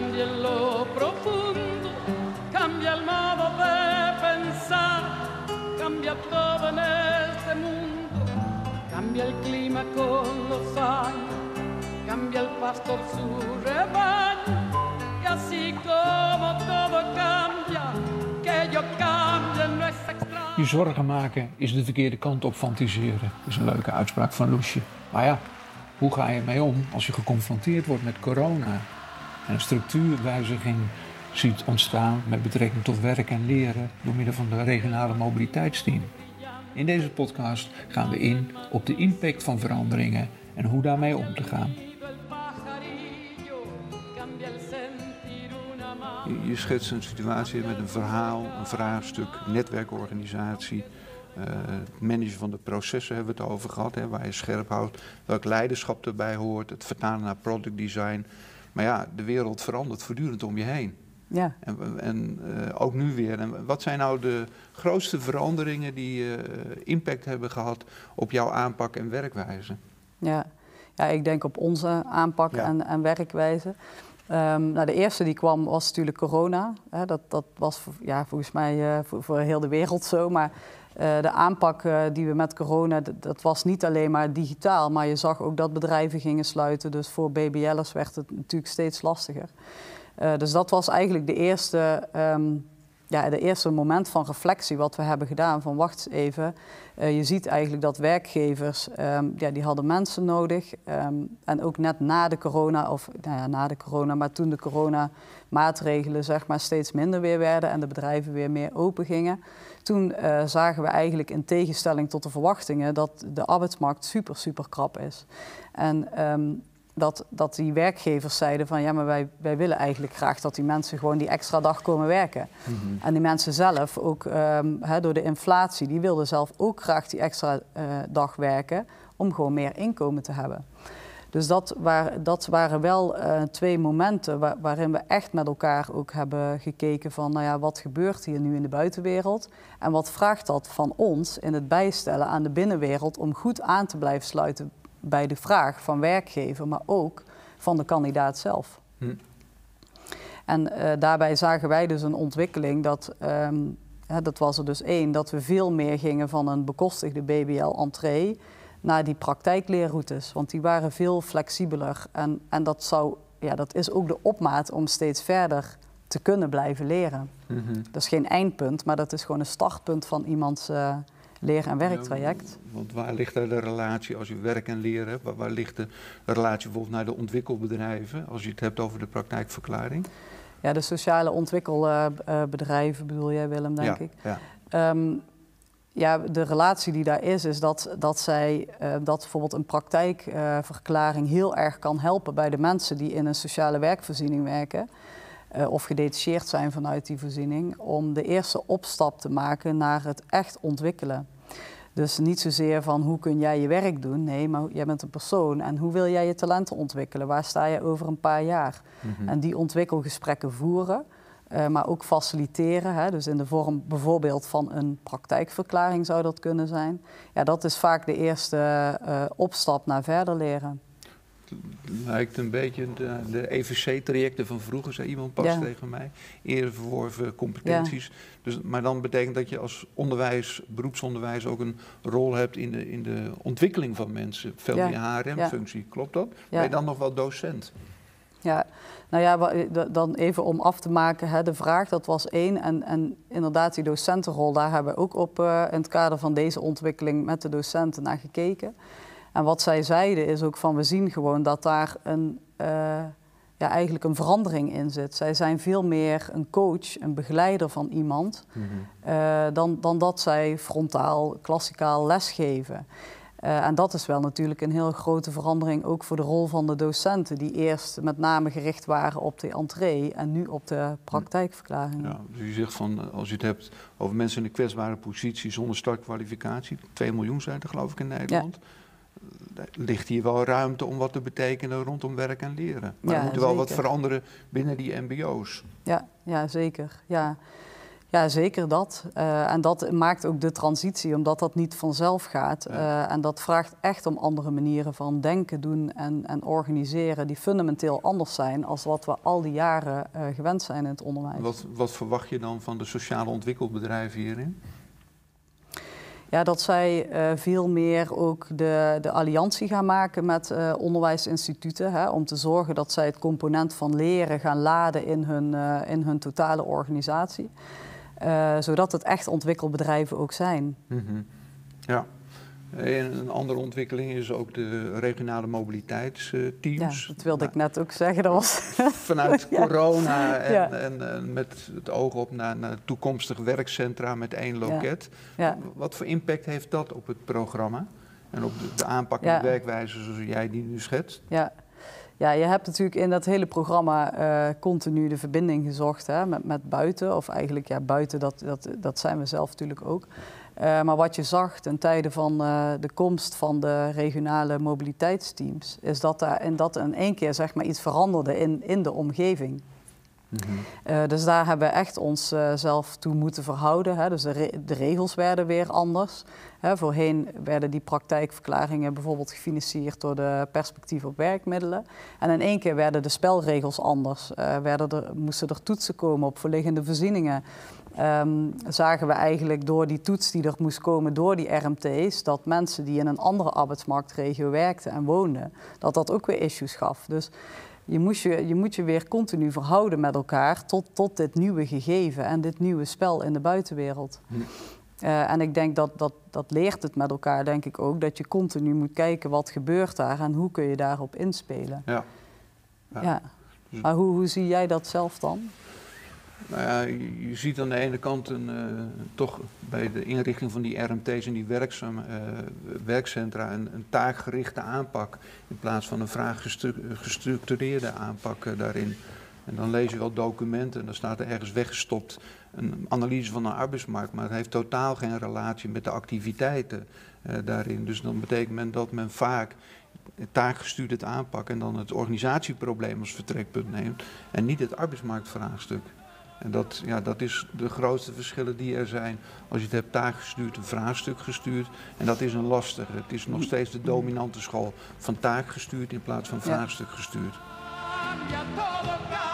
cambia en lo profundo, cambia el modo de pensar, cambia todo en este mundo, cambia el clima con los años, cambia el pastor su rebaño, y así como todo cambia, que yo cambie no es extraño. Je zorgen maken is de verkeerde kant op fantaseren. Is een leuke uitspraak van Loesje. Maar ja, hoe ga je ermee om als je geconfronteerd wordt met corona een structuurwijziging ziet ontstaan met betrekking tot werk en leren door middel van de regionale mobiliteitsteam? In deze podcast gaan we in op de impact van veranderingen en hoe daarmee om te gaan. Je schetst een situatie met een verhaal, een vraagstuk, netwerkorganisatie. eh, het managen van de processen hebben we het over gehad, hè, waar je scherp houdt. Welk leiderschap erbij hoort, het vertalen naar product design. Maar ja, de wereld verandert voortdurend om je heen. Ja, En, en eh, ook nu weer. En wat zijn nou de grootste veranderingen die eh, impact hebben gehad op jouw aanpak en werkwijze? ja. ja, ik denk op onze aanpak Ja. en, en werkwijze. Ehm, nou, de eerste die kwam was natuurlijk corona. Hè, dat, dat was ja, volgens mij eh, voor, voor heel de wereld zo. Maar eh, de aanpak eh, die we met corona, dat, was niet alleen maar digitaal. Maar je zag ook dat bedrijven gingen sluiten. Dus voor BBL'ers werd het natuurlijk steeds lastiger. Eh, dus dat was eigenlijk de eerste, ehm, ja, de eerste moment van reflectie wat we hebben gedaan. Van wacht even, eh, je ziet eigenlijk dat werkgevers, ehm, ja, die hadden mensen nodig. ehm, en ook net na de corona, of nou ja, na de corona, maar toen de coronamaatregelen zeg maar steeds minder weer werden en de bedrijven weer meer open gingen. Toen eh, zagen we eigenlijk in tegenstelling tot de verwachtingen dat de arbeidsmarkt super, super krap is. En ehm, dat, dat die werkgevers zeiden van ja, maar wij, wij willen eigenlijk graag dat die mensen gewoon die extra dag komen werken. En die mensen zelf, ook ehm, door de inflatie, die wilden zelf ook graag die extra eh, dag werken om gewoon meer inkomen te hebben. Dus dat, waar, dat waren wel eh, twee momenten wa- waarin we echt met elkaar ook hebben gekeken van, nou ja, wat gebeurt hier nu in de buitenwereld? En wat vraagt dat van ons in het bijstellen aan de binnenwereld om goed aan te blijven sluiten bij de vraag van werkgever, maar ook van de kandidaat zelf. Hm. En eh, daarbij zagen wij dus een ontwikkeling dat, ehm, hè, dat was er dus één, dat we veel meer gingen van een bekostigde BBL-entree naar die praktijkleerroutes. Want die waren veel flexibeler. En, en dat, zou, ja, dat is ook de opmaat om steeds verder te kunnen blijven leren. Mhm. Dat is geen eindpunt, maar dat is gewoon een startpunt van iemands eh, leer- en werktraject. Ja, want waar ligt daar de relatie als je werk en leren hebt? Waar, waar ligt de relatie bijvoorbeeld naar de ontwikkelbedrijven, als je het hebt over de praktijkverklaring? Ja, de sociale ontwikkelbedrijven bedoel jij, Willem, denk ja, ik. Ja. Ehm, ja, de relatie die daar is, is dat, dat zij eh, dat bijvoorbeeld een praktijkverklaring heel erg kan helpen bij de mensen die in een sociale werkvoorziening werken. Eh, of gedetacheerd zijn vanuit die voorziening, om de eerste opstap te maken naar het echt ontwikkelen. Dus niet zozeer van hoe kun jij je werk doen, nee, maar jij bent een persoon en hoe wil jij je talenten ontwikkelen? Waar sta je over een paar jaar? Mhm. En die ontwikkelgesprekken voeren, eh, maar ook faciliteren. Hè, dus in de vorm bijvoorbeeld van een praktijkverklaring zou dat kunnen zijn. Ja, dat is vaak de eerste eh, opstap naar verder leren. Lijkt een beetje de, de EVC-trajecten van vroeger, zei iemand pas Ja. tegen mij. Eerder verworven competenties. Dus, maar dan betekent dat je als onderwijs, beroepsonderwijs ook een rol hebt in de, in de ontwikkeling van mensen. Veel meer HRM-functie, klopt dat? Ben je dan nog wel docent? Ja, nou ja, d- dan even om af te maken, hè, de vraag, dat was één. En, en inderdaad, die docentenrol, daar hebben we ook op eh, in het kader van deze ontwikkeling met de docenten naar gekeken. En wat zij zeiden is ook van, we zien gewoon dat daar een, eh, ja, eigenlijk een verandering in zit. Zij zijn veel meer een coach, een begeleider van iemand, eh, dan, dan dat zij frontaal, klassikaal lesgeven. Eh, en dat is wel natuurlijk een heel grote verandering ook voor de rol van de docenten, die eerst met name gericht waren op de entree en nu op de praktijkverklaring. Ja, dus je zegt van, als je het hebt over mensen in een kwetsbare positie zonder startkwalificatie, 2 miljoen zijn er geloof ik in Nederland, ligt hier wel ruimte om wat te betekenen rondom werk en leren. Maar Ja, er moet wel wat veranderen binnen die mbo's. Ja, ja zeker. Ja. Ja, zeker dat. Uh, en dat maakt ook de transitie, omdat dat niet vanzelf gaat. Uh, en dat vraagt echt om andere manieren van denken, doen en, en organiseren, die fundamenteel anders zijn als wat we al die jaren uh, gewend zijn in het onderwijs. Wat, wat verwacht je dan van de sociale ontwikkelbedrijven hierin? Ja, dat zij uh, veel meer ook de, de alliantie gaan maken met uh, onderwijsinstituten. Hè, om te zorgen dat zij het component van leren gaan laden in hun, uh, in hun totale organisatie. zodat het echt ontwikkelbedrijven ook zijn. -hmm. Ja. En een andere ontwikkeling is ook de regionale mobiliteitsteams. Ja, dat wilde ik net ook zeggen. Dat was Vanuit corona en, ja. en, en, met het oog op naar, naar toekomstig werkcentra met één loket. Ja. Wat voor impact heeft dat op het programma? En op de, de aanpak en de werkwijze zoals jij die nu schetst? Ja. Ja, je hebt natuurlijk in dat hele programma uh, continu de verbinding gezocht hè, met, met buiten. Of eigenlijk ja, buiten, dat, dat, dat zijn we zelf natuurlijk ook. Uh, maar wat je zag ten tijde van uh, de komst van de regionale mobiliteitsteams, is dat daar in, dat in één keer zeg maar, iets veranderde in, in de omgeving. -hmm. uh, dus daar hebben we echt onszelf toe moeten verhouden. Hè. Dus de, re de, regels werden weer anders. Hè. Voorheen werden die praktijkverklaringen bijvoorbeeld gefinancierd door de perspectief op werkmiddelen. En in één keer werden de spelregels anders. werden er, moesten er toetsen komen op verliggende voorzieningen. Um, zagen we eigenlijk door die toets die er moest komen door die RMT's, dat mensen die in een andere arbeidsmarktregio werkten en woonden, dat dat ook weer issues gaf. Dus je, moest je, je moet je weer continu verhouden met elkaar tot, tot dit nieuwe gegeven en dit nieuwe spel in de buitenwereld. Hm. Uh, en ik denk dat, dat dat leert het met elkaar, denk ik ook, dat je continu moet kijken wat gebeurt daar en hoe kun je daarop inspelen. Ja. ja. ja. Maar hoe, hoe zie jij dat zelf dan? Nou ja, je ziet aan de ene kant een, uh, toch bij de inrichting van die RMT's en die uh, werkcentra een, een, taakgerichte aanpak in plaats van een vraaggestructureerde aanpak uh, daarin. En dan lees je wel documenten en dan staat er ergens weggestopt een analyse van de arbeidsmarkt, maar het heeft totaal geen relatie met de activiteiten daarin. Dus dan betekent men dat men vaak taakgestuurd het aanpakken en dan het organisatieprobleem als vertrekpunt neemt en niet het arbeidsmarktvraagstuk. En dat, ja, dat is de grootste verschillen die er zijn als je het hebt taakgestuurd, een vraagstuk gestuurd. En dat is een lastige. Het is nog steeds de dominante school van taakgestuurd in plaats van vraagstuk gestuurd. Ja.